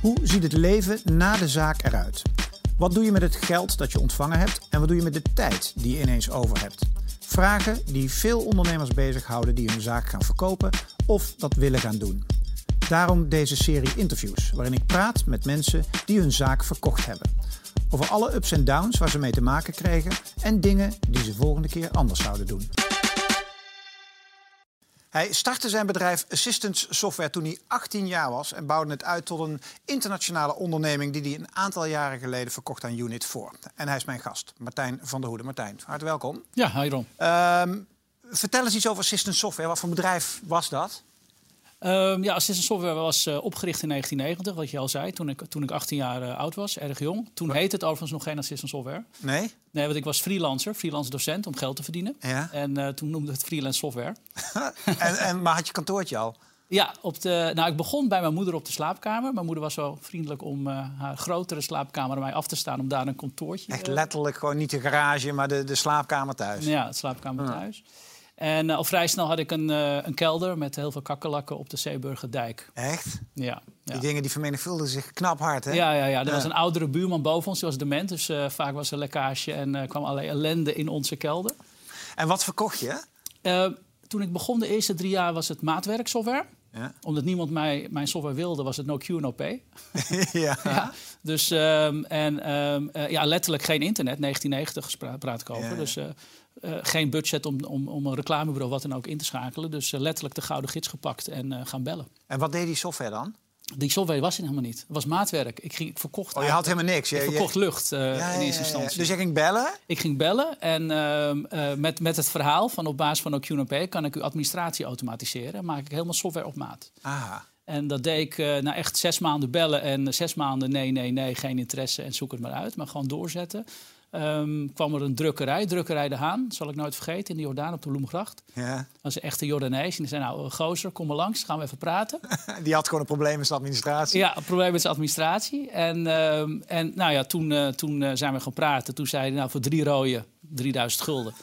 Hoe ziet het leven na de zaak eruit? Wat doe je met het geld dat je ontvangen hebt en wat doe je met de tijd die je ineens over hebt? Vragen die veel ondernemers bezighouden die hun zaak gaan verkopen of dat willen gaan doen. Daarom deze serie interviews, waarin ik praat met mensen die hun zaak verkocht hebben. Over alle ups en downs waar ze mee te maken kregen en dingen die ze volgende keer anders zouden doen. Hij startte zijn bedrijf Assistance Software toen hij 18 jaar was en bouwde het uit tot een internationale onderneming die hij een aantal jaren geleden verkocht aan Unit 4. En hij is mijn gast, Martijn van der Hoede. Martijn, hartelijk welkom. Ja, hi Ron. Ehm, vertel eens iets over Assistance Software. Wat voor bedrijf was dat? Um, ja, Assistant Software was uh, opgericht in 1990, wat je al zei, toen ik, toen ik 18 jaar uh, oud was, erg jong. Toen heette het overigens nog geen Assistant Software. Nee? Nee, want ik was freelancer, freelance docent om geld te verdienen. Ja. En uh, toen noemde het freelance software. en, en, maar had je kantoortje al? Ja, op de, nou, ik begon bij mijn moeder op de slaapkamer. Mijn moeder was zo vriendelijk om haar grotere slaapkamer aan mij af te staan... om daar een kantoortje... Echt letterlijk gewoon niet de garage, maar de, de slaapkamer thuis? Ja, de slaapkamer ja. thuis. En uh, al vrij snel had ik een, uh, een kelder met heel veel kakkelakken op de Zeeburgerdijk. Echt? Ja. Die ja. dingen die vermenigvuldigen zich knap hard, hè? Ja, ja, ja. er ja. was een oudere buurman boven ons, die was dement. Dus uh, vaak was er lekkage en kwam allerlei ellende in onze kelder. En wat verkocht je? toen ik begon, de eerste drie jaar, was het maatwerksoftware. Ja. Omdat niemand mij, mijn software wilde, was het no Q, no pay. ja. Dus, um, en um, ja, letterlijk geen internet. 1990 praat ik over. Dus uh, geen budget om, om, om een reclamebureau wat dan ook in te schakelen. Dus uh, letterlijk de gouden gids gepakt en uh, gaan bellen. En wat deed die software dan? Die software was er helemaal niet. Het was maatwerk. Ik, ging, ik verkocht. Oh, je had helemaal niks. Ik je, verkocht je... lucht ja, ja, in eerste instantie. Dus je ging bellen? Ik ging bellen en uh, met, met het verhaal van op basis van OQNP kan ik uw administratie automatiseren. Maak ik helemaal software op maat. Aha. En dat deed ik uh, na echt zes maanden bellen en zes maanden nee, nee, nee, geen interesse en zoek het maar uit. Maar gewoon doorzetten. Um, kwam er een drukkerij, drukkerij De Haan, zal ik nooit vergeten, in de Jordaan op de Bloemgracht. Ja. Dat was een echte Jordanees. En die zei, nou, gozer, kom maar langs, gaan we even praten. die had gewoon een probleem met zijn administratie? Ja, een probleem met zijn administratie. En, um, en nou ja, toen, uh, toen uh, zijn we gaan praten. Toen zei hij, nou, voor drie rode, 3000 gulden,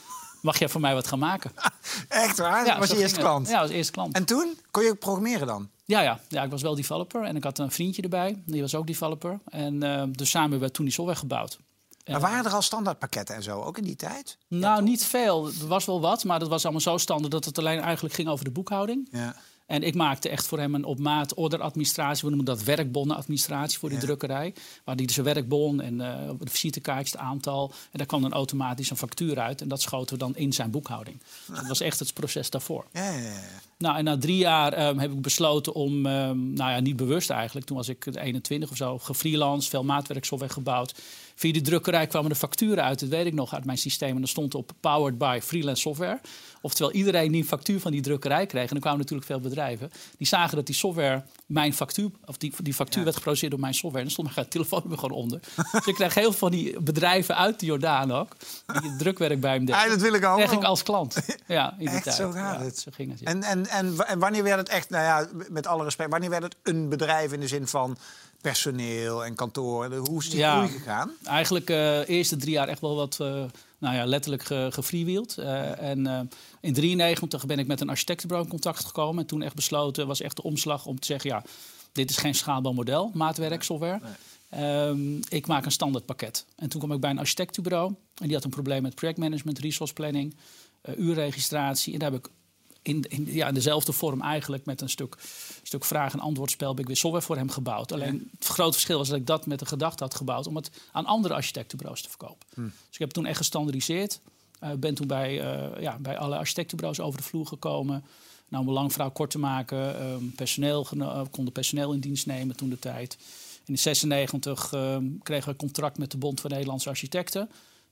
mag jij voor mij wat gaan maken? Echt waar? Ja, dat was je eerste klant? Ja, was eerste klant. En toen? Kon je programmeren dan? Ja, ja, ja, ik was wel developer. En ik had een vriendje erbij, die was ook developer. En uh, dus samen hebben we toen die software gebouwd. Maar waren er al standaardpakketten en zo, ook in die tijd? Nou, ja, niet veel. Er was wel wat, maar dat was allemaal zo standaard dat het alleen eigenlijk ging over de boekhouding. Ja. En ik maakte echt voor hem een op maat orderadministratie. We noemen dat werkbonnenadministratie voor die ja. drukkerij. Waar die dus een werkbon en uh, de visitekaartjes, het aantal. En daar kwam dan automatisch een factuur uit. En dat schoten we dan in zijn boekhouding. Dus dat was echt het proces daarvoor. Ja, ja, ja. Nou, en na drie jaar um, heb ik besloten om, um, nou ja, niet bewust eigenlijk. Toen was ik 21 of zo, gefreelanced, veel maatwerksoftware gebouwd. Via die drukkerij kwamen de facturen uit, dat weet ik nog uit mijn systeem. En er stond op Powered by Freelance Software. Oftewel, iedereen die een factuur van die drukkerij kreeg. En er kwamen natuurlijk veel bedrijven. Die zagen dat die software mijn factuur, of die, die factuur ja. werd geproduceerd door mijn software. En er stond mijn telefoonnummer gewoon onder. dus ik kreeg heel veel van die bedrijven uit de Jordaan ook. Die drukwerk bij hem deden. Ja, dat wil ik ook. Kreeg ik als klant. Ja, in die echt, tijd. zo gaat ja, het. Zo ging het ja. en, en, en, en wanneer werd het echt, nou ja, met alle respect, wanneer werd het een bedrijf in de zin van personeel en kantoor? Hoe is die ja, groei gegaan? Eigenlijk de uh, eerste drie jaar echt wel wat, uh, nou ja, letterlijk ge, gefreewheeld. Uh, en in 93 ben ik met een architectenbureau in contact gekomen. En toen echt besloten, was echt de omslag om te zeggen... ja, dit is geen schaalbaar model, maatwerk, software. Nee. Um, ik maak een standaard pakket. En toen kwam ik bij een architectenbureau. En die had een probleem met projectmanagement, resource planning, uurregistratie. En daar heb ik in, in, ja, in dezelfde vorm eigenlijk met een stuk, stuk vraag- en antwoordspel... heb ik weer software voor hem gebouwd. Alleen het grote verschil was dat ik dat met de gedachte had gebouwd... om het aan andere architectenbureaus te verkopen. Hm. Dus ik heb het toen echt gestandardiseerd. Uh, ben toen bij, uh, ja, bij alle architectenbureaus over de vloer gekomen... Nou, om een lang verhaal kort te maken, um, personeel, uh, konden personeel in dienst nemen toen de tijd. In 96 um, kregen we een contract met de Bond van Nederlandse Architecten.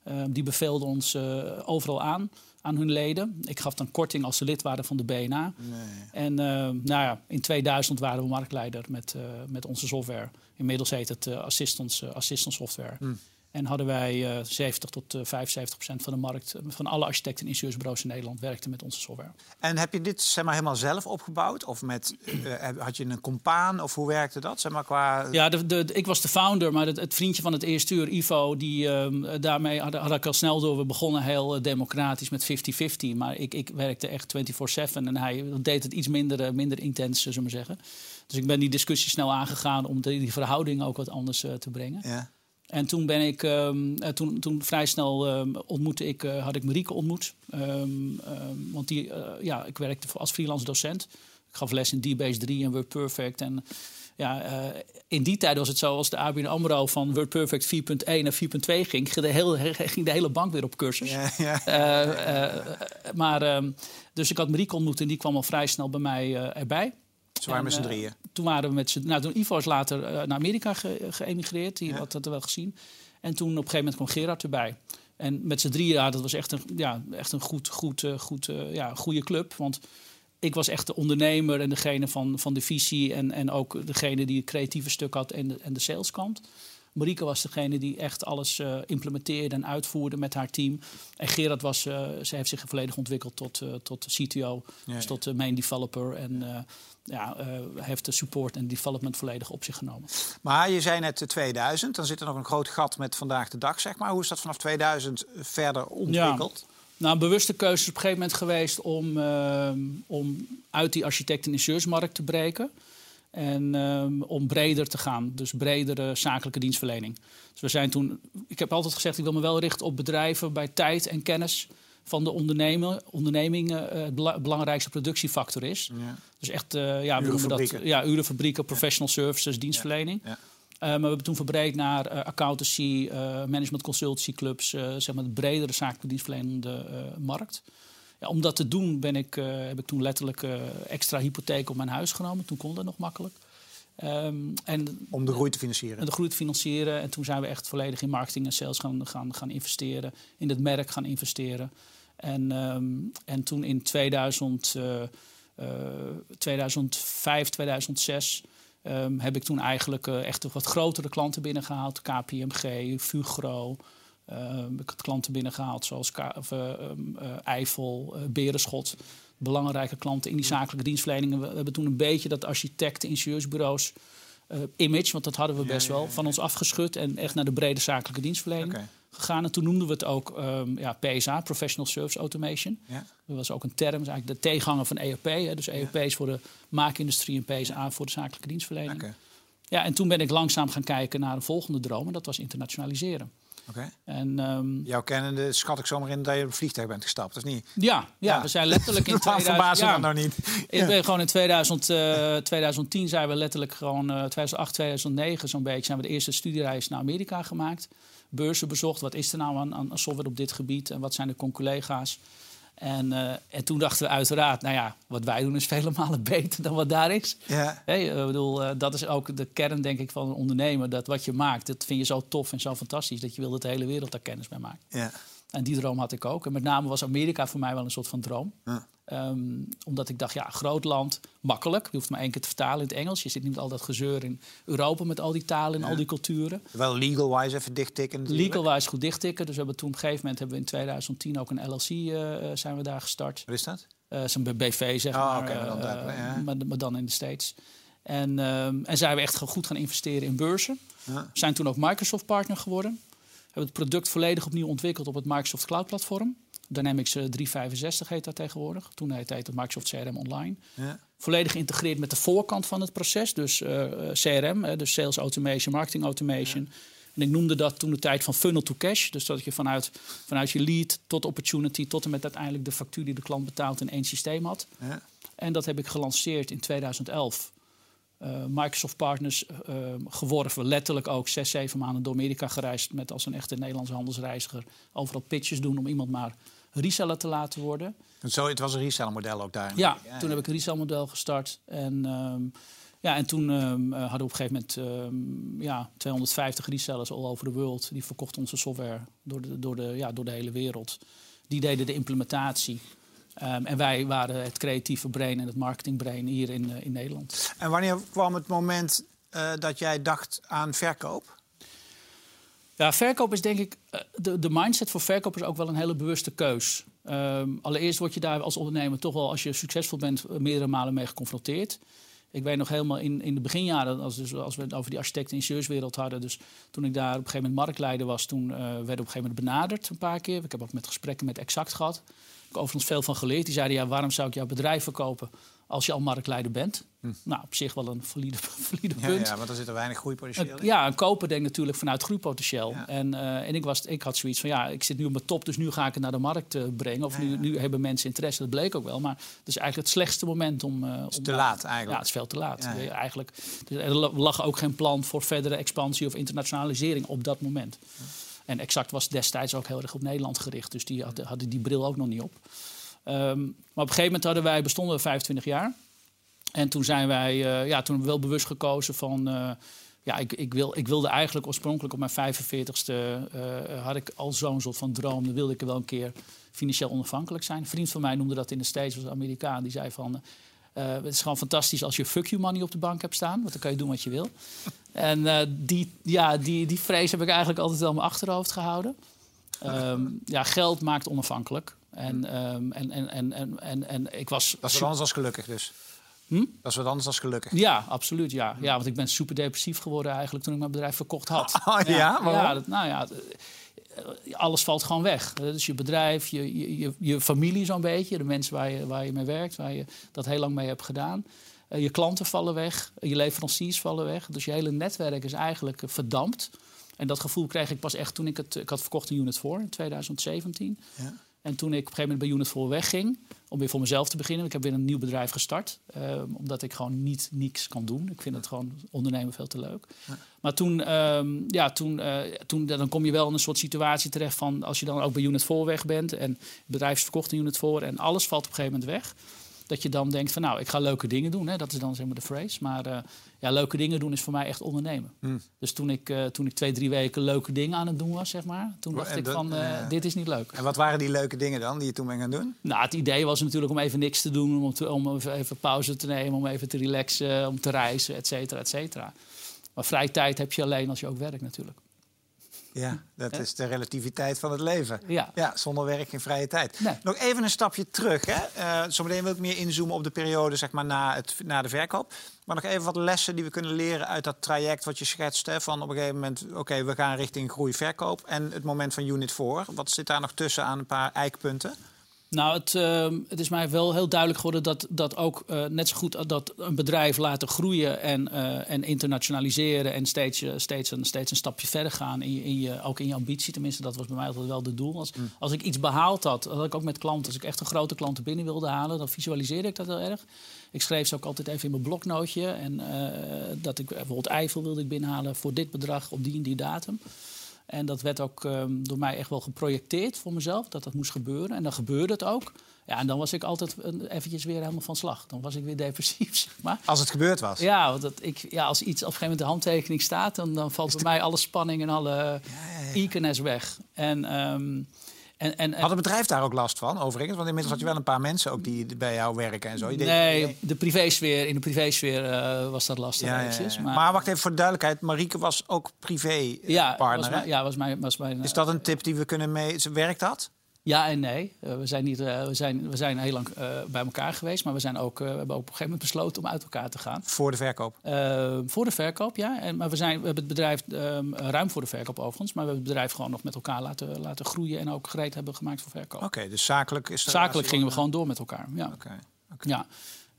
Um, die beveelden ons uh, overal aan, aan hun leden. Ik gaf dan korting als ze lid waren van de BNA. Nee. En uh, nou ja, in 2000 waren we marktleider met, uh, met onze software. Inmiddels heet het uh, assistance, assistance software. Hm. En hadden wij uh, 70 tot uh, 75 procent van de markt, van alle architecten en ingenieursbureaus in Nederland werkten met onze software. En heb je dit zeg maar, helemaal zelf opgebouwd? Of met, uh, had je een compaan? Of hoe werkte dat? Zeg maar, qua... Ja, de, de, ik was de founder, maar het, het, vriendje van het eerste uur, Ivo, die, um, daarmee had, had, ik al snel door. We begonnen heel democratisch met 50-50. Maar ik, ik werkte echt 24-7 en hij deed het iets minder, minder intens, zullen we maar zeggen. Dus ik ben die discussie snel aangegaan om die, die verhouding ook wat anders te brengen. Ja. En toen ben ik, um, toen, toen vrij snel um, ontmoette ik, uh, had ik Marieke ontmoet. Um, want die, uh, ja, ik werkte als freelance docent. Ik gaf les in DBase 3 en WordPerfect. En ja, uh, in die tijd was het zo, als de ABN AMRO van WordPerfect 4.1 naar 4.2 ging, ging de, hele, ging de hele bank weer op cursus. Ja, ja. maar, dus ik had Marieke ontmoet en die kwam al vrij snel bij mij erbij. Ze waren met z'n drieën. Toen waren we met z'n... Nou, toen Ivo is later uh, naar Amerika ge geëmigreerd. Die ja. had dat wel gezien. En toen op een gegeven moment kwam Gerard erbij. En met z'n drieën, ja, dat was echt een, ja, echt een goed, goed, uh, goed, ja, goede club. Want ik was echt de ondernemer en degene van, van de visie... en, en ook degene die het creatieve stuk had en de, en de saleskant. Marieke was degene die echt alles uh, implementeerde en uitvoerde met haar team. En Gerard was, uh, ze heeft zich volledig ontwikkeld tot, uh, tot CTO, ja, dus tot main developer. En ja, heeft de support en development volledig op zich genomen. Maar je zei net 2000, dan zit er nog een groot gat met vandaag de dag, zeg maar. Hoe is dat vanaf 2000 verder ontwikkeld? Ja. Nou, een bewuste keuze is op een gegeven moment geweest om, om uit die architect- en ingenieursmarkt te breken. En um, om breder te gaan, dus bredere zakelijke dienstverlening. Dus we zijn toen, ik heb altijd gezegd, ik wil me wel richten op bedrijven bij tijd en kennis van de ondernemer, onderneming uh, het belangrijkste productiefactor is. Ja. Dus echt, uh, ja, we noemen dat ja, urenfabrieken, professional services, dienstverlening. Ja. Ja. Uh, maar we hebben toen verbreed naar uh, accountancy, management consultancy clubs, zeg maar de bredere zakelijke dienstverlenende markt. Ja, om dat te doen ben ik, uh, heb ik toen letterlijk uh, extra hypotheek op mijn huis genomen. Toen kon dat nog makkelijk. Um, en, om de groei te financieren? De groei te financieren. En toen zijn we echt volledig in marketing en sales gaan, gaan, gaan investeren. In het merk gaan investeren. En, um, en toen in 2000, uh, 2005, 2006... Um, heb ik toen eigenlijk uh, echt wat grotere klanten binnengehaald. KPMG, Fugro, ik had klanten binnengehaald zoals of, uh, um, uh, Eifel, Berenschot. Belangrijke klanten in die zakelijke dienstverlening. We, hebben toen een beetje dat architecten, ingenieursbureaus image, want dat hadden we best ja, ja, ja, wel, van ons afgeschud. En echt naar de brede zakelijke dienstverlening okay. gegaan. En toen noemden we het ook um, ja, PSA, Professional Service Automation. Dat was ook een term, eigenlijk de tegenhanger van ERP. Hè. Dus ERP is voor de maakindustrie en PSA voor de zakelijke dienstverlening. Okay. Ja, en toen ben ik langzaam gaan kijken naar een volgende droom. En dat was internationaliseren. Okay. En, um, Jouw kennende schat ik zomaar in dat je op het vliegtuig bent gestapt, of niet? Ja, ja, ja. we zijn letterlijk in 2000... ja, nou niet. Ik ben gewoon in 2000, uh, 2010 zijn we letterlijk gewoon... Uh, 2008, 2009 zo'n beetje zijn we de eerste studiereis naar Amerika gemaakt. Beurzen bezocht, wat is er nou aan, aan software op dit gebied... en wat zijn de collega's. En, uh, en toen dachten we uiteraard, nou ja, wat wij doen is vele malen beter dan wat daar is. Ja. Hey, ik bedoel, uh, dat is ook de kern, denk ik, van een ondernemer. Dat wat je maakt, dat vind je zo tof en zo fantastisch... dat je wil dat de hele wereld daar kennis bij maakt. Ja. En die droom had ik ook. En met name was Amerika voor mij wel een soort van droom. Ja. Um, omdat ik dacht, ja, groot land, makkelijk. Je hoeft maar één keer te vertalen in het Engels. Je zit niet met al dat gezeur in Europa met al die talen en ja. al die culturen. Wel legal-wise even dichttikken Legal-wise goed dichttikken. Dus we hebben toen op een gegeven moment hebben we in 2010 ook een LLC uh, zijn we daar gestart. Wat is dat? Uh, Zo'n BV, zeg oh, maar. Okay, maar, dan daar, ja. maar, maar, dan in de States. En, um, en zijn we echt goed gaan investeren in beurzen. Ja. Zijn toen ook Microsoft-partner geworden. Hebben het product volledig opnieuw ontwikkeld op het Microsoft Cloud Platform. Dynamics 365 heet dat tegenwoordig. Toen heette het Microsoft CRM Online. Ja. Volledig geïntegreerd met de voorkant van het proces. Dus uh, CRM, dus Sales Automation, Marketing Automation. Ja. En ik noemde dat toen de tijd van funnel to cash. Dus dat je vanuit, vanuit je lead tot opportunity... tot en met uiteindelijk de factuur die de klant betaalt in één systeem had. Ja. En dat heb ik gelanceerd in 2011. Uh, Microsoft Partners uh, geworven. Letterlijk ook zes, zeven maanden door Amerika gereisd... met als een echte Nederlandse handelsreiziger overal pitches doen... om iemand maar reseller te laten worden. En zo, het was een resellermodel ook daar? Ja, ja, toen heb ik een resellermodel gestart. En, um, ja, en toen um, hadden we op een gegeven moment um, ja, 250 resellers all over the world. Die verkochten onze software door de, door de, ja, door de hele wereld. Die deden de implementatie. Um, en wij waren het creatieve brein en het marketingbrein hier in, uh, in Nederland. En wanneer kwam het moment uh, dat jij dacht aan verkoop? Ja, verkoop is denk ik... Uh, de, de mindset voor verkoop is ook wel een hele bewuste keus. Um, allereerst word je daar als ondernemer toch wel, als je succesvol bent, meerdere malen mee geconfronteerd. Ik weet nog helemaal in, in de beginjaren, als, dus, als we het over die architect- en ingenieurswereld hadden. Dus toen ik daar op een gegeven moment marktleider was, toen uh, werd op een gegeven moment benaderd een paar keer. Ik heb ook met gesprekken met Exact gehad. Ik heb overigens veel van geleerd. Die zeiden, ja, waarom zou ik jouw bedrijf verkopen als je al marktleider bent. Nou, op zich wel een valide, valide Ja, punt. ja, want er zit er weinig groeipotentieel in. Ja, een koper denkt natuurlijk vanuit groeipotentieel. Ja. En, eh, en ik, was, ik had zoiets van, ja, ik zit nu op mijn top, dus nu ga ik het naar de markt eh, brengen. Of Ja, ja. Nu, nu hebben mensen interesse, dat bleek ook wel. Maar het is eigenlijk het slechtste moment om... eh, is om te laat Ja, eigenlijk. het is veel te laat. Ja, ja. Eigenlijk, dus er lag ook geen plan voor verdere expansie of internationalisering op dat moment. En Exact was destijds ook heel erg op Nederland gericht. Dus die hadden, hadden die bril ook nog niet op. Ehm, maar op een gegeven moment hadden wij, bestonden we 25 jaar. En toen zijn wij eh, ja, toen wel bewust gekozen van... eh, ja, ik, ik, wil, ik wilde eigenlijk oorspronkelijk op mijn 45ste... eh, had ik al zo'n soort van droom. Dan wilde ik wel een keer financieel onafhankelijk zijn. Een vriend van mij noemde dat in de States, was een Amerikaan. Die zei van... het is gewoon fantastisch als je fuck you money op de bank hebt staan. Want dan kan je doen wat je wil. En die, ja, die, die vrees heb ik eigenlijk altijd wel in mijn achterhoofd gehouden. Ehm, ja, geld maakt onafhankelijk. En, ehm, en, en, en, en, en, en ik was... Dat is wat anders dan gelukkig dus. Hm? Dat is wat anders dan gelukkig. Ja, absoluut. Ja. ja, want ik ben super depressief geworden eigenlijk toen ik mijn bedrijf verkocht had. Oh, ja? Ja dat, nou ja, eh, alles valt gewoon weg. Eh, Dus je bedrijf, je, je, je, je familie zo'n beetje, de mensen waar je, waar je mee werkt, waar je dat heel lang mee hebt gedaan. Eh, je klanten vallen weg, je leveranciers vallen weg. Dus je hele netwerk is eigenlijk verdampt. En dat gevoel kreeg ik pas echt toen ik het... Ik had verkocht een Unit 4 in 2017. Ja. En toen ik op een gegeven moment bij Unit 4 wegging, om weer voor mezelf te beginnen. Ik heb weer een nieuw bedrijf gestart, eh, omdat ik gewoon niet niks kan doen. Ik vind het gewoon ondernemen veel te leuk. Maar toen, ehm, ja, toen, eh, toen, dan kom je wel in een soort situatie terecht van als je dan ook bij Unit 4 weg bent en het bedrijf is verkocht in Unit 4 en alles valt op een gegeven moment weg. Dat je dan denkt van nou, ik ga leuke dingen doen. Hè? Dat is dan zeg maar de phrase. Maar eh, ja, leuke dingen doen is voor mij echt ondernemen. Hm. Dus toen ik, eh, toen ik twee, drie weken leuke dingen aan het doen was, zeg maar. Toen dacht En ik van, eh, dit is niet leuk. En wat waren die leuke dingen dan die je toen bent gaan doen? Nou, het idee was natuurlijk om even niks te doen, om, te, om even, even pauze te nemen, om even te relaxen, om te reizen, et cetera, et cetera. Maar vrije tijd heb je alleen als je ook werkt natuurlijk. Ja, dat is de relativiteit van het leven. Ja. Ja, zonder werk geen vrije tijd. Nee. Nog even een stapje terug. Hè. Eh, zometeen wil ik meer inzoomen op de periode zeg maar, na, het, na de verkoop. Maar nog even wat lessen die we kunnen leren uit dat traject wat je schetst. Hè, van op een gegeven moment, oké, we gaan richting groei-verkoop. En het moment van Unit 4. Wat zit daar nog tussen aan een paar eikpunten? Nou, het, ehm, het is mij wel heel duidelijk geworden dat, dat ook eh, net zo goed dat een bedrijf laten groeien en, eh, en internationaliseren en steeds, eh, steeds, een, steeds een stapje verder gaan, in je, in je, ook in je ambitie. Tenminste, dat was bij mij altijd wel de doel. Als, als ik iets behaald had, dat ik ook met klanten, als ik echt een grote klanten binnen wilde halen, dan visualiseerde ik dat heel erg. Ik schreef ze ook altijd even in mijn bloknootje. En dat ik bijvoorbeeld Eiffel wilde ik binnenhalen voor dit bedrag op die en die datum. En dat werd ook ehm, door mij echt wel geprojecteerd voor mezelf, dat dat moest gebeuren. En dan gebeurde het ook. Ja, en dan was ik altijd een- eventjes weer helemaal van slag. Dan was ik weer depressief, zeg maar. Als het gebeurd was. Ja, want dat ik, ja, als iets op een gegeven moment de handtekening staat... dan, dan valt bij mij alle spanning en alle eagerness weg. En, ehm, en, en, Had het bedrijf daar ook last van, overigens? Want inmiddels had je wel een paar mensen ook die bij jou werken en zo. Je deed- nee, de privésfeer, in de privésfeer eh was dat lastig Ja, ja, ja. eventjes. Maar... Maar, wacht even voor de duidelijkheid. Marieke was ook privé eh, ja, partner. was hè? mijn, ja, was mijn, was mijn, Is dat een tip die we kunnen mee... Werkt dat? Ja en nee. Eh, we, zijn niet, eh, we, zijn, we zijn heel lang eh, bij elkaar geweest, maar we, zijn ook, we hebben ook op een gegeven moment besloten om uit elkaar te gaan. Voor de verkoop? Voor de verkoop, ja. En, maar we, zijn, we hebben het bedrijf ehm, ruim voor de verkoop overigens, maar we hebben het bedrijf gewoon nog met elkaar laten, laten groeien en ook gereed hebben gemaakt voor verkoop. Oké, dus zakelijk is de Zakelijk gingen we gewoon door met elkaar. Ja. Oké. Ja.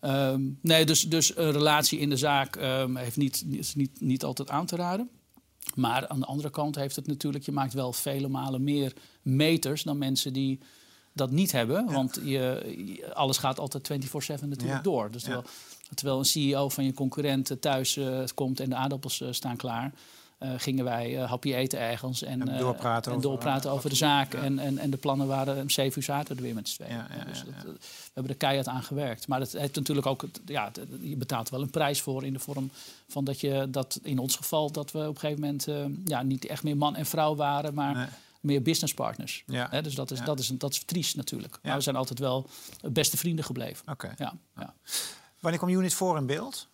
Ehm, nee, dus, dus een relatie in de zaak ehm, heeft niet, is niet, niet altijd aan te raden. Maar aan de andere kant heeft het natuurlijk, je maakt wel vele malen meer meters dan mensen die dat niet hebben. Want je, alles gaat altijd 24-7 natuurlijk Ja. door. Dus terwijl, terwijl een CEO van je concurrent eh, thuis eh, komt en de aardappels eh, staan klaar. gingen wij hapje eten ergens en, En doorpraten en over- doorpraten over de zaak. En, en, en de plannen waren om zeven uur er weer met z'n tweeën. Dus dat, we hebben er keihard aan gewerkt. Maar het heeft natuurlijk ook, ja, je betaalt wel een prijs voor in de vorm van dat je dat in ons geval dat we op een gegeven moment ja, niet echt meer man en vrouw waren, maar Nee. Meer business partners. Ja. Hè, dus dat is, Ja. dat, is, dat is triest natuurlijk. Maar we zijn altijd wel beste vrienden gebleven. Oké. Ja, ja. Wanneer kwam Unit 4 in beeld?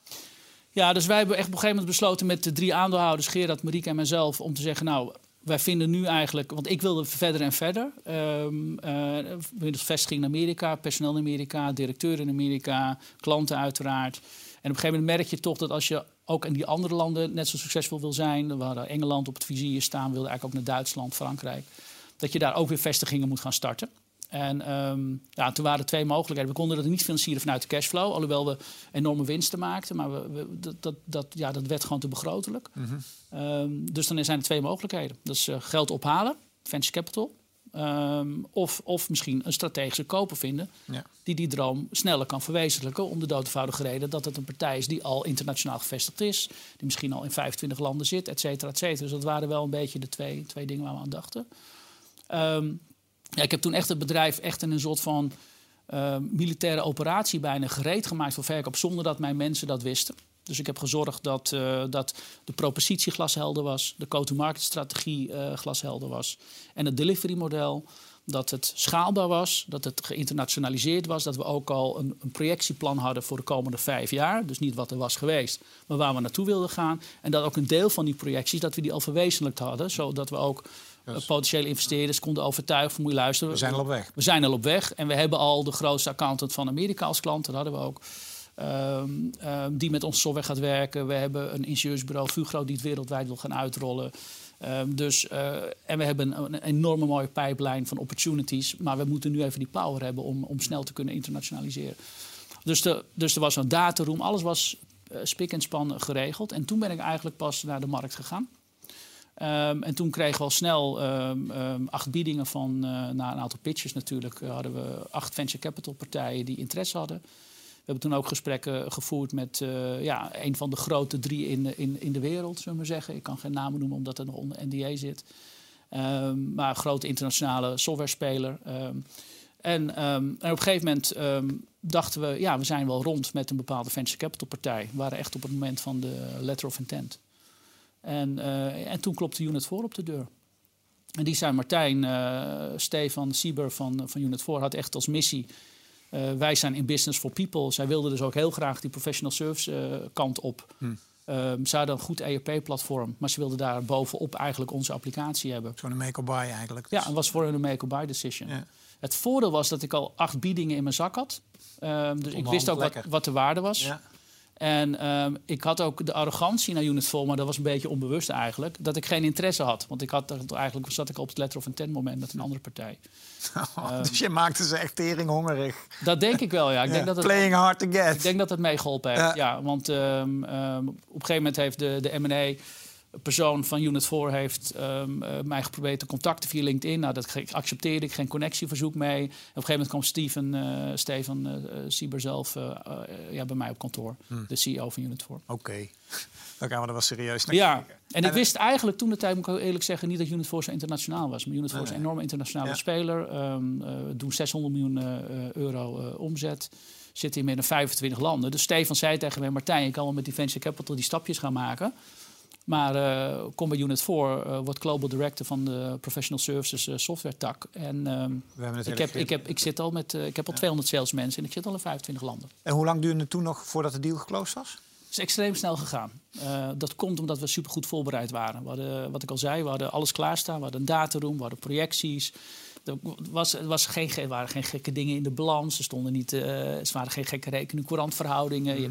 Ja, dus wij hebben echt op een gegeven moment besloten met de drie aandeelhouders, Gerard, Marieke en mezelf, om te zeggen, nou, wij vinden nu eigenlijk, want ik wilde verder en verder. Ehm eh, we vestiging in Amerika, personeel in Amerika, directeur in Amerika, klanten uiteraard. En op een gegeven moment merk je toch dat als je ook in die andere landen net zo succesvol wil zijn, hadden Engeland op het vizier staan, we wilden eigenlijk ook naar Duitsland, Frankrijk, dat je daar ook weer vestigingen moet gaan starten. En ehm, ja, toen waren er twee mogelijkheden. We konden dat niet financieren vanuit de cashflow, alhoewel we enorme winsten maakten. Maar we, we- dat, dat, dat, ja, dat werd gewoon te begrotelijk. Ehm, dus dan zijn er twee mogelijkheden. Dat is eh, geld ophalen, venture capital. Ehm, of, of misschien een strategische koper vinden Ja. die die droom sneller kan verwezenlijken. Om de doodvoudige reden dat het een partij is die al internationaal gevestigd is. Die misschien al in 25 landen zit, et cetera, et cetera. Dus dat waren wel een beetje de twee, twee dingen waar we aan dachten. Ehm, ja, ik heb toen echt het bedrijf echt in een soort van ehm, militaire operatie bijna gereed gemaakt voor verkoop. Zonder dat mijn mensen dat wisten. Dus ik heb gezorgd dat, eh, dat de propositie glashelder was. De go-to-market strategie eh, glashelder was. En het delivery model dat het schaalbaar was, dat het geïnternationaliseerd was, dat we ook al een, een projectieplan hadden voor de komende vijf jaar. Dus niet wat er was geweest, maar waar we naartoe wilden gaan. En dat ook een deel van die projecties, dat we die al verwezenlijkt hadden, zodat we ook eh, potentiële investeerders konden overtuigen van moet je luisteren. We zijn al op weg. We zijn al op weg en we hebben al de grootste accountant van Amerika als klant. Dat hadden we ook. Ehm, ehm, die met ons software gaat werken. We hebben een ingenieursbureau, Fugro, die het wereldwijd wil gaan uitrollen. Ehm, dus, eh, en we hebben een, enorme mooie pipeline van opportunities. Maar we moeten nu even die power hebben om, om snel te kunnen internationaliseren. Dus, de, dus er was een dataroom. Alles was eh, spik en span geregeld. En toen ben ik eigenlijk pas naar de markt gegaan. En toen kregen we al snel acht biedingen van, eh, na een aantal pitches natuurlijk, hadden we acht venture capital partijen die interesse hadden. Hebben toen ook gesprekken gevoerd met eh, ja, een van de grote drie in, in, in de wereld, zullen we maar zeggen. Ik kan geen namen noemen omdat het nog onder NDA zit. Ehm, maar een grote internationale softwarespeler. Ehm, en, ehm, en op een gegeven moment dachten we, ja, we zijn wel rond met een bepaalde venture capital partij. We waren echt op het moment van de letter of intent. En, eh, en toen klopte Unit 4 op de deur. En die zei Martijn, eh, Stefan Sieber van, van Unit 4 had echt als missie... eh, wij zijn in business for people. Zij wilden dus ook heel graag die professional service eh, kant op. Hm. Ehm, ze hadden een goed ERP-platform, maar ze wilden daar bovenop eigenlijk onze applicatie hebben. Zo'n make or buy eigenlijk. Ja, en was voor hun een make-or-buy decision. Ja. Het voordeel was dat ik al acht biedingen in mijn zak had. Ehm, dus ik wist ook wat, wat de waarde was. Ja. En ehm, ik had ook de arrogantie naar Unit 4, maar dat was een beetje onbewust eigenlijk, dat ik geen interesse had. Want ik had eigenlijk zat ik op het letter of intent moment met een andere partij. dus je maakte ze echt tering hongerig. Dat denk ik wel, ja. Ik, Ja. denk, dat het, Playing hard to get. ik denk dat het meegeholpen heeft. Ja. Ja. want ehm, ehm, op een gegeven moment heeft de, de M&A persoon van Unit 4 heeft ehm, eh, mij geprobeerd te contacten via LinkedIn. Nou, dat accepteerde ik, geen connectieverzoek mee. Op een gegeven moment kwam Steven, eh Stefan eh, eh, Sieber zelf ja, bij mij op kantoor. Hmm. De CEO van Unit 4. Oké, dan gaan we er wel serieus naar Ja, kijken. en ik En, wist eigenlijk toen de tijd, moet ik ook eerlijk zeggen, niet dat Unit 4 zo internationaal was. Maar Unit 4 is een enorme internationale Ja. speler. Eh, doen 600 miljoen euro omzet. Zit in meer dan 25 landen. Dus Stefan zei tegen mij, Martijn, je kan wel met die venture capital die stapjes gaan maken. Maar eh, kom bij Unit 4, eh wordt Global Director van de Professional Services eh, software tak. En ehm, ik, heb, ik, heb, ik, zit al met, ik heb al 200 salesmensen en ik zit al in 25 landen. En hoe lang duurde het toen nog voordat de deal geclosed was? Het is extreem snel gegaan. Dat komt omdat we supergoed voorbereid waren. We hadden, wat ik al zei, we hadden alles klaarstaan. We hadden een dataroom, we hadden projecties. Er was, er was geen, er waren geen gekke dingen in de balans. Er, stonden niet, er waren geen gekke rekening, courantverhoudingen. Je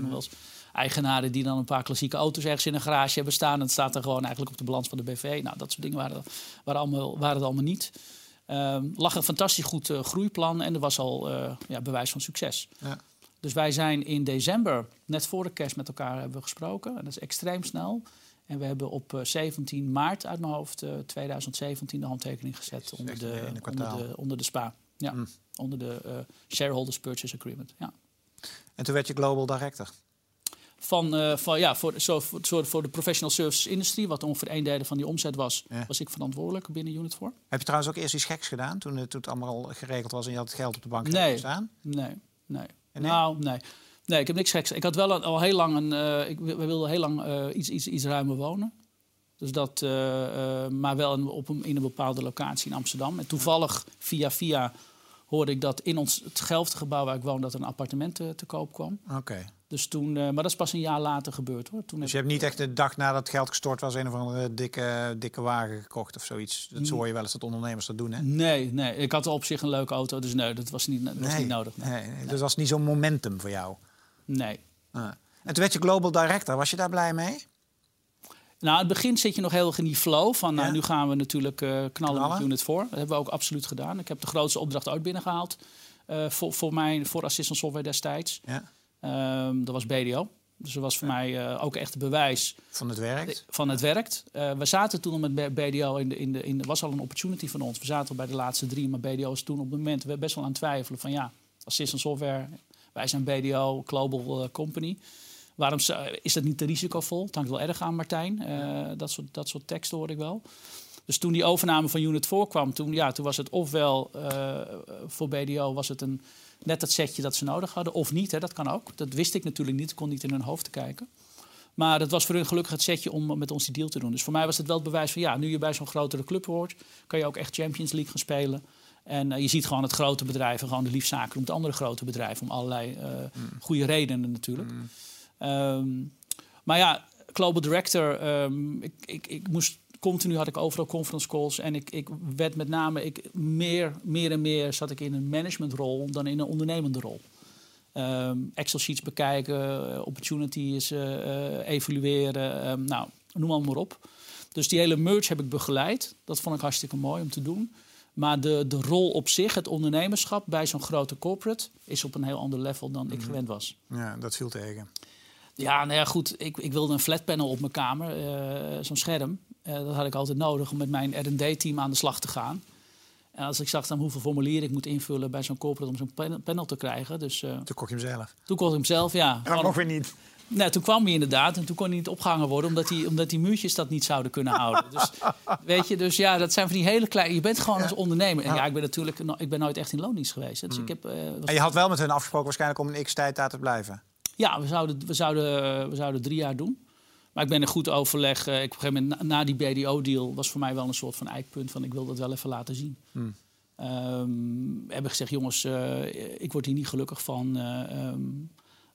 eigenaren die dan een paar klassieke auto's ergens in een garage hebben staan. En het staat er gewoon eigenlijk op de balans van de BV. Nou, dat soort dingen waren, waren, allemaal, waren het allemaal niet. Ehm lag een fantastisch goed eh, groeiplan en er was al eh, ja, bewijs van succes. Ja. Dus wij zijn in december, net voor de kerst, met elkaar hebben we gesproken. En dat is extreem snel. En we hebben op eh, 17 maart uit mijn hoofd eh, 2017 de handtekening gezet onder de, onder, de, onder de SPA. Ja, Mm. onder de eh, Shareholders Purchase Agreement. Ja. En toen werd je global director. Van, eh, van, ja, voor, zo, voor, voor de professional services industrie, wat ongeveer een derde van die omzet was, Ja. was ik verantwoordelijk binnen Unit voor. Heb je trouwens ook eerst iets geks gedaan toen, het- toen het allemaal al geregeld was en je had het geld op de bank Nee. staan? Nee, nee. En nee? Nou, nee. Nee, ik heb niks geks. Ik had wel een- al heel lang een. eh, ik, we wilden heel lang eh, iets, iets, iets ruimer wonen. Dus dat, eh, eh, maar wel in, op een, in een bepaalde locatie in Amsterdam. En toevallig via via hoorde ik dat in ons het gebouw waar ik woon dat een appartement eh, te koop kwam. Oké. Dus toen, eh, maar dat is pas een jaar later gebeurd hoor. Toen Dus heb je hebt niet echt de dag nadat het geld gestort was... een of andere dikke, dikke wagen gekocht of zoiets. Dat hoor je wel eens dat ondernemers dat doen, hè? Nee, nee. Ik had op zich een leuke auto, dus nee, dat was niet, dat was niet nodig. Nee. Nee, nee, Dus was niet zo'n momentum voor jou. nee. Ah. En toen werd je global director. Was je daar blij mee? Nou, in het begin zit je nog heel erg in die flow van nou, Ja. nu gaan we natuurlijk eh, knallen, Knallen. met Unit 4. Dat hebben we ook absoluut gedaan. Ik heb de grootste opdracht ooit binnengehaald eh, voor, voor, mijn, voor Assistant Software destijds. Ja. Ehm, dat was BDO. Dus dat was voor mij eh, ook echt bewijs Van het werkt. van het werkt. We zaten toen al met BDO in de, in de, in de, was al een opportunity van ons. We zaten al bij de laatste drie, maar BDO was toen op het moment we best wel aan het twijfelen van ja, assistant software, wij zijn BDO, global company. Waarom is dat niet te risicovol? Het hangt wel erg aan, Martijn. Eh, dat, soort, dat soort teksten hoor ik wel. Dus toen die overname van Unit 4 kwam, toen, ja, toen was het ofwel eh, voor BDO was het een, net dat setje dat ze nodig hadden, of niet. Hè, dat kan ook. Dat wist ik natuurlijk niet. Ik kon niet in hun hoofd kijken. Maar dat was voor hun gelukkig het setje om met ons die deal te doen. Dus voor mij was het wel het bewijs van ja, nu je bij zo'n grotere club hoort, kan je ook echt Champions League gaan spelen. En eh, je ziet gewoon het grote bedrijven, gewoon de liefzaken om het andere grote bedrijven, om allerlei eh, goede redenen natuurlijk. Ehm, maar ja, Global Director, ehm, ik, ik, ik moest continu had ik overal conference calls en ik, ik werd met name ik, meer, meer en meer zat ik in een managementrol dan in een ondernemende rol. Ehm, Excel sheets bekijken, eh, opportunities eh, evalueren, nou, noem allemaal maar op. Dus die hele merge heb ik begeleid. Dat vond ik hartstikke mooi om te doen. Maar de, de rol op zich, het ondernemerschap bij zo'n grote corporate, is op een heel ander level dan ik gewend was. Ja, dat viel tegen. Ja, nou ja, goed. Ik, ik wilde een flat panel op mijn kamer, eh, zo'n scherm. Eh, dat had ik altijd nodig om met mijn R&D-team aan de slag te gaan. En als ik zag dan hoeveel formulieren ik moet invullen bij zo'n corporate om zo'n pan- panel te krijgen. Dus eh, Toen kocht je hem zelf. toen kon ik hem zelf, ja. En nog weer niet. Nee, toen kwam hij inderdaad en toen kon hij niet opgehangen worden... omdat die, omdat die muurtjes dat niet zouden kunnen houden. Dus, weet je, dus ja, dat zijn van die hele kleine... Je bent gewoon als ondernemer. En ja, ik ben natuurlijk ik ben nooit echt in loondienst geweest. Dus ik heb, En je had wel met hun afgesproken waarschijnlijk om een x-tijd daar te blijven. Ja, we zouden, we, zouden, we zouden drie jaar doen. Maar ik ben in goed overleg. eh, ik, op een gegeven moment, na, na die BDO-deal was voor mij wel een soort van eikpunt van ik wil dat wel even laten zien. Hmm. Ehm, hebben gezegd, jongens, eh, ik word hier niet gelukkig van. eh, ehm,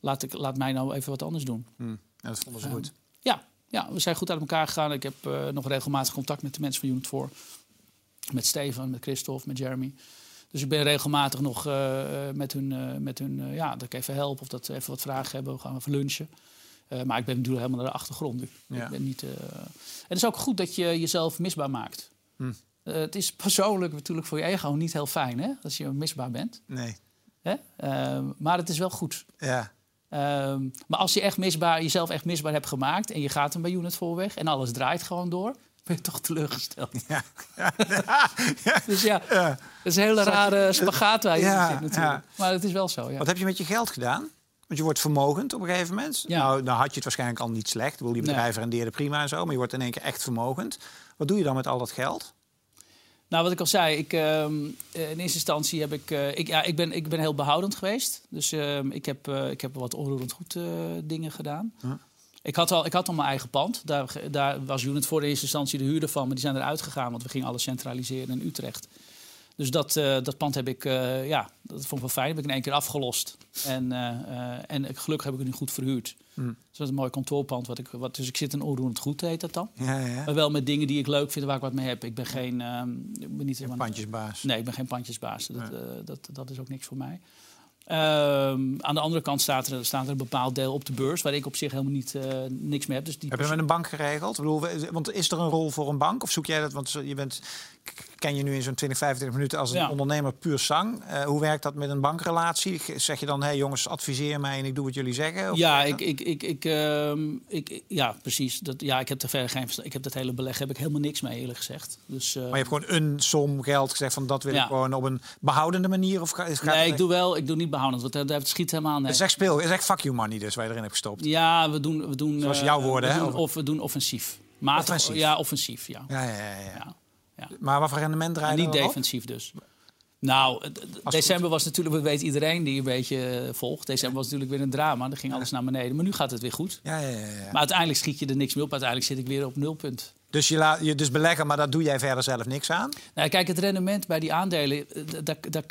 laat, ik, laat mij nou even wat anders doen. Hm. Ja, dat vonden ze Ehm, goed. Ja, ja, we zijn goed uit elkaar gegaan. Ik heb nog regelmatig contact met de mensen van Unit 4. Met Stefan, met Christophe, met Jeremy. Dus ik ben regelmatig nog eh, eh, met hun, eh, met hun ja, dat ik even help of dat ze even wat vragen hebben. We gaan even lunchen. Maar ik ben natuurlijk helemaal naar de achtergrond nu. Ja. Ik ben niet, En het is ook goed dat je jezelf misbaar maakt. Hm. Het is persoonlijk natuurlijk voor je ego niet heel fijn hè, als je misbaar bent. Nee. Hè? Maar het is wel goed. Ja. Ehm, maar als je echt misbaar, jezelf echt misbaar hebt gemaakt en je gaat hem bij Unit voor weg en alles draait gewoon door, ben je toch teleurgesteld. Ja. Dus ja, dat is een hele rare spagaat waar je zit natuurlijk. Maar het is wel zo, ja. Wat heb je met je geld gedaan? Want je wordt vermogend op een gegeven moment. Ja. Nou, dan had je het waarschijnlijk al niet slecht. Ik bedoel, die Nee. bedrijven rendeerden prima en zo. Maar je wordt in één keer echt vermogend. Wat doe je dan met al dat geld? Nou, wat ik al zei, ik, ehm, eh, in eerste instantie heb ik... eh, ik, ja, ik, ben, ik ben heel behoudend geweest. Dus ehm, ik, heb, eh, ik heb wat onroerend goed dingen gedaan. Ik had, al, ik had al mijn eigen pand. Daar, daar was Unit voor in eerste instantie de huurder van. Maar die zijn eruit gegaan, want we gingen alles centraliseren in Utrecht. Dus dat, eh, dat pand heb ik, eh, ja, dat vond ik wel fijn. Heb ik in één keer afgelost. En, eh, en gelukkig heb ik het nu goed verhuurd. Hm. Dus dat is een mooi kantoorpand. Wat ik, wat, dus ik zit in onroerend goed, heet dat dan. Ja, ja. Maar wel met dingen die ik leuk vind, waar ik wat mee heb. Ik ben geen... ehm, ik ben niet Een helemaal- pandjesbaas. Nee, ik ben geen pandjesbaas. Dat, dat, dat is ook niks voor mij. Ehm, aan de andere kant staat er, staat er een bepaald deel op de beurs... waar ik op zich helemaal niet, eh, niks mee heb. Dus die Heb je met een bank geregeld? Ik bedoel, want is er een rol voor een bank? Of zoek jij dat? Want je bent, ken je nu in zo'n 20, 25 minuten als een Ja. ondernemer puur sang. Eh, hoe werkt dat met een bankrelatie? Zeg je dan, hé hey jongens, adviseer mij en ik doe wat jullie zeggen? Of Ja, ik, ik, ik, ik, ehm, ik, ik- ja, precies. Dat, ja, ik heb er verder geen Ik heb dat hele beleg heb ik helemaal niks mee, eerlijk gezegd. Dus, eh, Maar je hebt gewoon een som geld gezegd van dat wil Ja. ik gewoon op een behoudende manier? Of ga- gaat nee, ik doe wel, ik doe niet behoudend, want daar, daar schiet helemaal nee. Het is echt speel, het is echt fuck you money dus, waar je erin hebt gestopt. Ja, we doen, we doen. Zoals eh, jouw woorden, hè? Of we doen offensief. Matig, Offensief. Ja, offensief, ja. Ja, ja, ja. Ja. Maar wat voor rendement draai En je niet op? defensief dus. Nou, december was natuurlijk, we weten iedereen die een beetje eh, volgt. December was natuurlijk weer een drama. Dan ging alles naar beneden. Maar nu gaat het weer goed. Ja, ja, ja, ja. Maar uiteindelijk schiet je er niks meer op. Uiteindelijk zit ik weer op nulpunt. Dus je laat je dus beleggen, maar daar doe jij verder zelf niks aan? Nou, kijk, het rendement bij die aandelen. eh, dat, dat,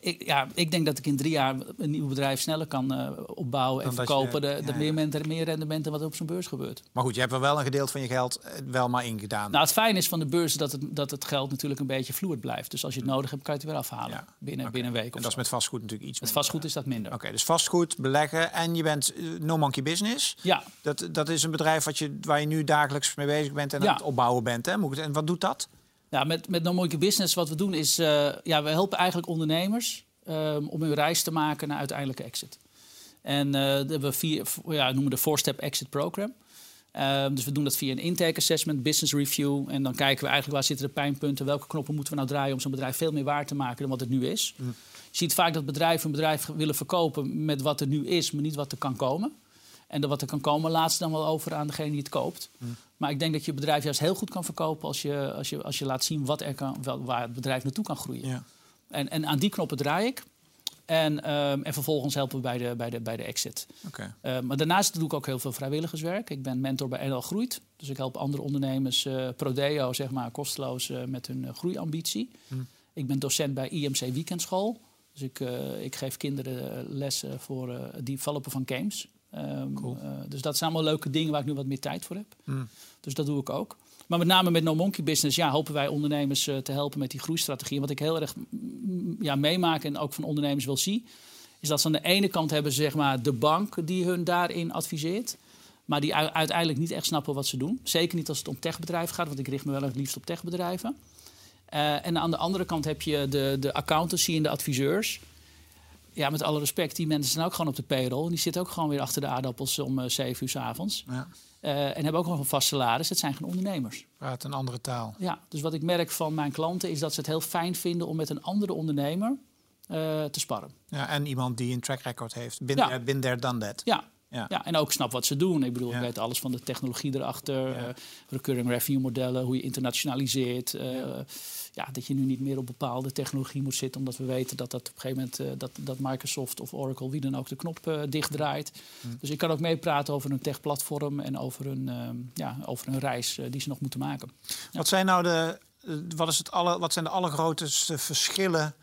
ik, ja, ik denk dat ik in drie jaar een nieuw bedrijf sneller kan uh, opbouwen en verkopen. je- de, de ja, meer, meer rendement dan wat er op zo'n beurs gebeurt. Maar goed, je hebt er wel een gedeelte van je geld eh, wel maar ingedaan. Nou, het fijne is van de beurs dat het, dat het geld natuurlijk een beetje fluid blijft. Dus als je het nodig hebt, kan je het weer afhalen. Ja. Binnen, binnen een week en of dat is met vastgoed natuurlijk iets Met vastgoed is dat minder. Oké, dus vastgoed, beleggen en je bent eh, No Monkey Business. Ja, Dat, dat is een bedrijf wat je, waar je nu dagelijks mee bezig bent en aan het opbouwen bent. Hè? En wat doet dat? Ja, met, met No Monkey Business wat we doen is... eh, ja, we helpen eigenlijk ondernemers ehm, om hun reis te maken naar uiteindelijke exit. En eh, we vier, ja, noemen de four-step exit program. Ehm, dus we doen dat via een intake assessment, business review. En dan kijken we eigenlijk waar zitten de pijnpunten... welke knoppen moeten we nou draaien om zo'n bedrijf veel meer waard te maken... dan wat het nu is. Je ziet vaak dat bedrijven een bedrijf willen verkopen met wat er nu is... maar niet wat er kan komen. En wat er kan komen, laat ze dan wel over aan degene die het koopt. Maar ik denk dat je bedrijf juist heel goed kan verkopen als je, als je, als je laat zien wat er kan, wel, waar het bedrijf naartoe kan groeien. Ja. En, en aan die knoppen draai ik. En, ehm, en vervolgens helpen we bij de, bij de, bij de exit. Eh, maar daarnaast doe ik ook heel veel vrijwilligerswerk. Ik ben mentor bij NL Groeit. Dus ik help andere ondernemers, eh prodeo, zeg maar, kosteloos eh, met hun groeiambitie. Ik ben docent bij IMC Weekendschool. Dus ik, ik geef kinderen lessen voor het developen van games. Ehm, Cool. eh, dus dat zijn allemaal leuke dingen waar ik nu wat meer tijd voor heb. Mm. Dus dat doe ik ook. Maar met name met No Monkey Business ja, hopen wij ondernemers eh, te helpen met die groeistrategie. Wat ik heel erg mm, ja, meemaak en ook van ondernemers wil zien... is dat ze aan de ene kant hebben ze zeg maar, de bank die hun daarin adviseert... maar die uiteindelijk niet echt snappen wat ze doen. Zeker niet als het om techbedrijven gaat, want ik richt me wel het liefst op techbedrijven. Eh, en aan de andere kant heb je de, de accountancy en de adviseurs... Ja, met alle respect, die mensen zijn ook gewoon op de payroll. En die zitten ook gewoon weer achter de aardappels om eh 7 uur s avonds. Ja. Eh, en hebben ook nog een vast salaris. Het zijn geen ondernemers. Praat een andere taal. Ja, dus wat ik merk van mijn klanten is dat ze het heel fijn vinden om met een andere ondernemer eh, te sparren. Ja, en iemand die een track record heeft. Been, Ja. done that. Ja. Ja. Ja, en ook snap wat ze doen. Ik bedoel, Ja. ik weet alles van de technologie erachter, Ja. eh, recurring revenue modellen, hoe je internationaliseert. eh, ja. dat je nu niet meer op bepaalde technologie moet zitten, omdat we weten dat dat op een gegeven moment eh, dat, dat Microsoft of Oracle, wie dan ook, de knop dichtdraait. Hm. Dus ik kan ook meepraten over een techplatform en over een, eh, ja, over een reis die ze nog moeten maken. Wat zijn nou de, wat is het alle, wat zijn de allergrootste verschillen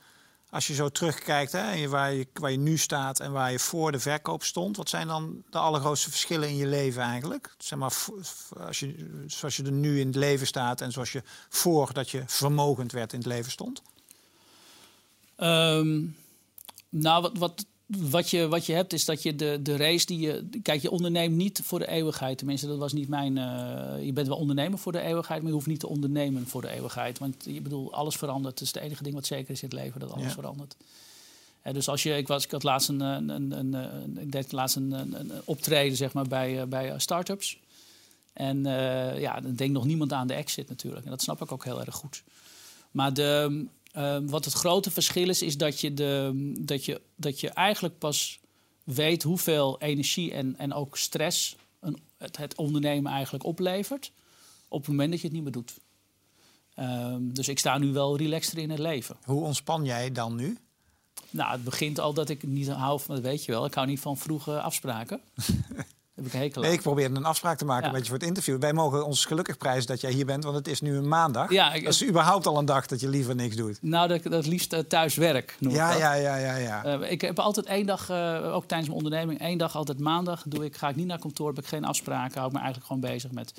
als je zo terugkijkt, hè, waar, je, waar je nu staat en waar je voor de verkoop stond? Wat zijn dan de allergrootste verschillen in je leven eigenlijk? Zeg maar, als je, zoals je er nu in het leven staat en zoals je voordat je vermogend werd in het leven stond? Ehm, nou, wat, wat, wat, je, wat je hebt is dat je de, de race die je. Kijk, je onderneemt niet voor de eeuwigheid. Tenminste, dat was niet mijn. eh, je bent wel ondernemer voor de eeuwigheid, maar je hoeft niet te ondernemen voor de eeuwigheid. Want je bedoel, alles verandert. Het is het enige ding wat zeker is in het leven, dat alles Ja. verandert. Eh, dus als je, ik, was, ik had laatst een, een, een, ik deed laatst een, een, optreden zeg maar, bij, eh, bij start-ups. En ja, dan denkt nog niemand aan de exit natuurlijk. En dat snap ik ook heel erg goed. Maar de, eh, wat het grote verschil is, is dat je, de, dat je, dat je eigenlijk pas weet hoeveel energie en, en ook stress een, het, het ondernemen eigenlijk oplevert. op het moment dat je het niet meer doet. Ehm, dus ik sta nu wel relaxter in het leven. Hoe ontspan jij dan nu? Nou, het begint al dat ik niet hou van, dat weet je wel, ik hou niet van vroege afspraken. Heb ik een hekel aan. Nee, ik probeerde een afspraak te maken Ja. met je voor het interview. Wij mogen ons gelukkig prijzen dat jij hier bent, want het is nu een maandag. Ja, ik- dat is überhaupt al een dag dat je liever niks doet. Nou, dat ik dat liefst eh, thuis werk. Noem ik Ja, dat. ja, ja, ja, ja. Eh, ik heb altijd één dag, eh, ook tijdens mijn onderneming, één dag altijd maandag doe ik, ga ik niet naar kantoor, heb ik geen afspraken, hou ik me eigenlijk gewoon bezig met,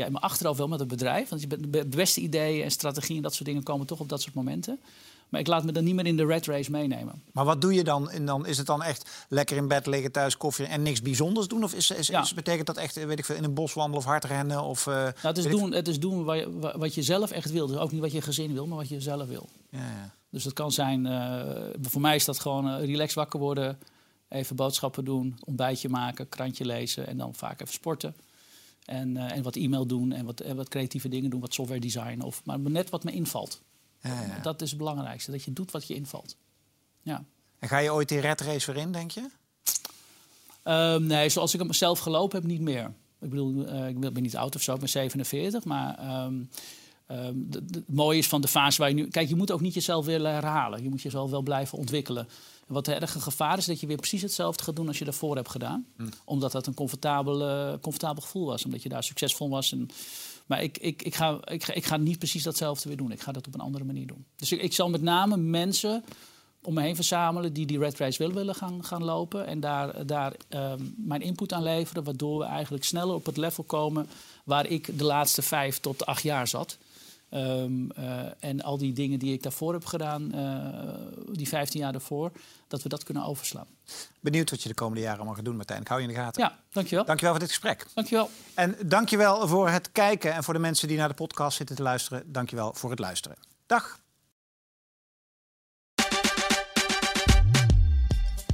ja, in mijn achterhoofd wel met het bedrijf. Want de beste ideeën en strategieën en dat soort dingen komen toch op dat soort momenten. Maar ik laat me dan niet meer in de red race meenemen. Maar wat doe je dan? En dan is het dan echt lekker in bed liggen, thuis koffie en niks bijzonders doen? Of is, is, Ja. is- betekent dat echt, weet ik veel, in een bos wandelen of hard rennen? Of, eh, Nou, het, is doen, het is doen wat je, wa- wat je zelf echt wil. Dus ook niet wat je gezin wil, maar wat je zelf wil. Ja, ja. Dus dat kan zijn, eh, voor mij is dat gewoon eh, relax wakker worden, even boodschappen doen, ontbijtje maken, krantje lezen en dan vaak even sporten. En, eh, en wat e-mail doen en wat, en wat creatieve dingen doen, wat software design. Of, maar net wat me invalt. Ja, ja. Dat is het belangrijkste, dat je doet wat je invalt. Ja. En ga je ooit die red race weer in, denk je? Ehm, nee, zoals ik hem zelf gelopen heb, niet meer. Ik bedoel, eh, ik ben niet oud of zo, ik ben 47. Maar de- het mooie is van de fase waar je nu... Kijk, je moet ook niet jezelf willen herhalen. Je moet jezelf wel blijven ontwikkelen. Wat het erge gevaar is, dat je weer precies hetzelfde gaat doen als je daarvoor hebt gedaan. Omdat dat een comfortabel, comfortabel gevoel was. Omdat je daar succesvol was. En, maar ik, ik, ik, ga, ik, ga, ik ga niet precies datzelfde weer doen. Ik ga dat op een andere manier doen. Dus ik, ik zal met name mensen om me heen verzamelen die die red race willen, willen gaan, gaan lopen. En daar, daar ehm, mijn input aan leveren, waardoor we eigenlijk sneller op het level komen waar ik de laatste vijf tot acht jaar zat. Ehm, eh, en al die dingen die ik daarvoor heb gedaan, uh, die 15 jaar daarvoor, dat we dat kunnen overslaan. Benieuwd wat je de komende jaren allemaal gaat doen, Martijn. Ik hou je in de gaten. Ja, dankjewel. Dankjewel voor dit gesprek. Dankjewel. En dankjewel voor het kijken en voor de mensen die naar de podcast zitten te luisteren. Dankjewel voor het luisteren. Dag.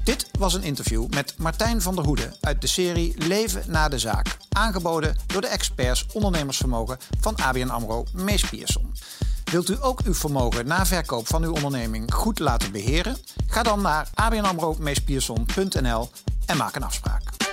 Dit was een interview met Martijn van der Hoede uit de serie Leven na de zaak. Aangeboden door de experts ondernemersvermogen van ABN AMRO Mees Pierson. Wilt u ook uw vermogen na verkoop van uw onderneming goed laten beheren? Ga dan naar abnamro en maak een afspraak.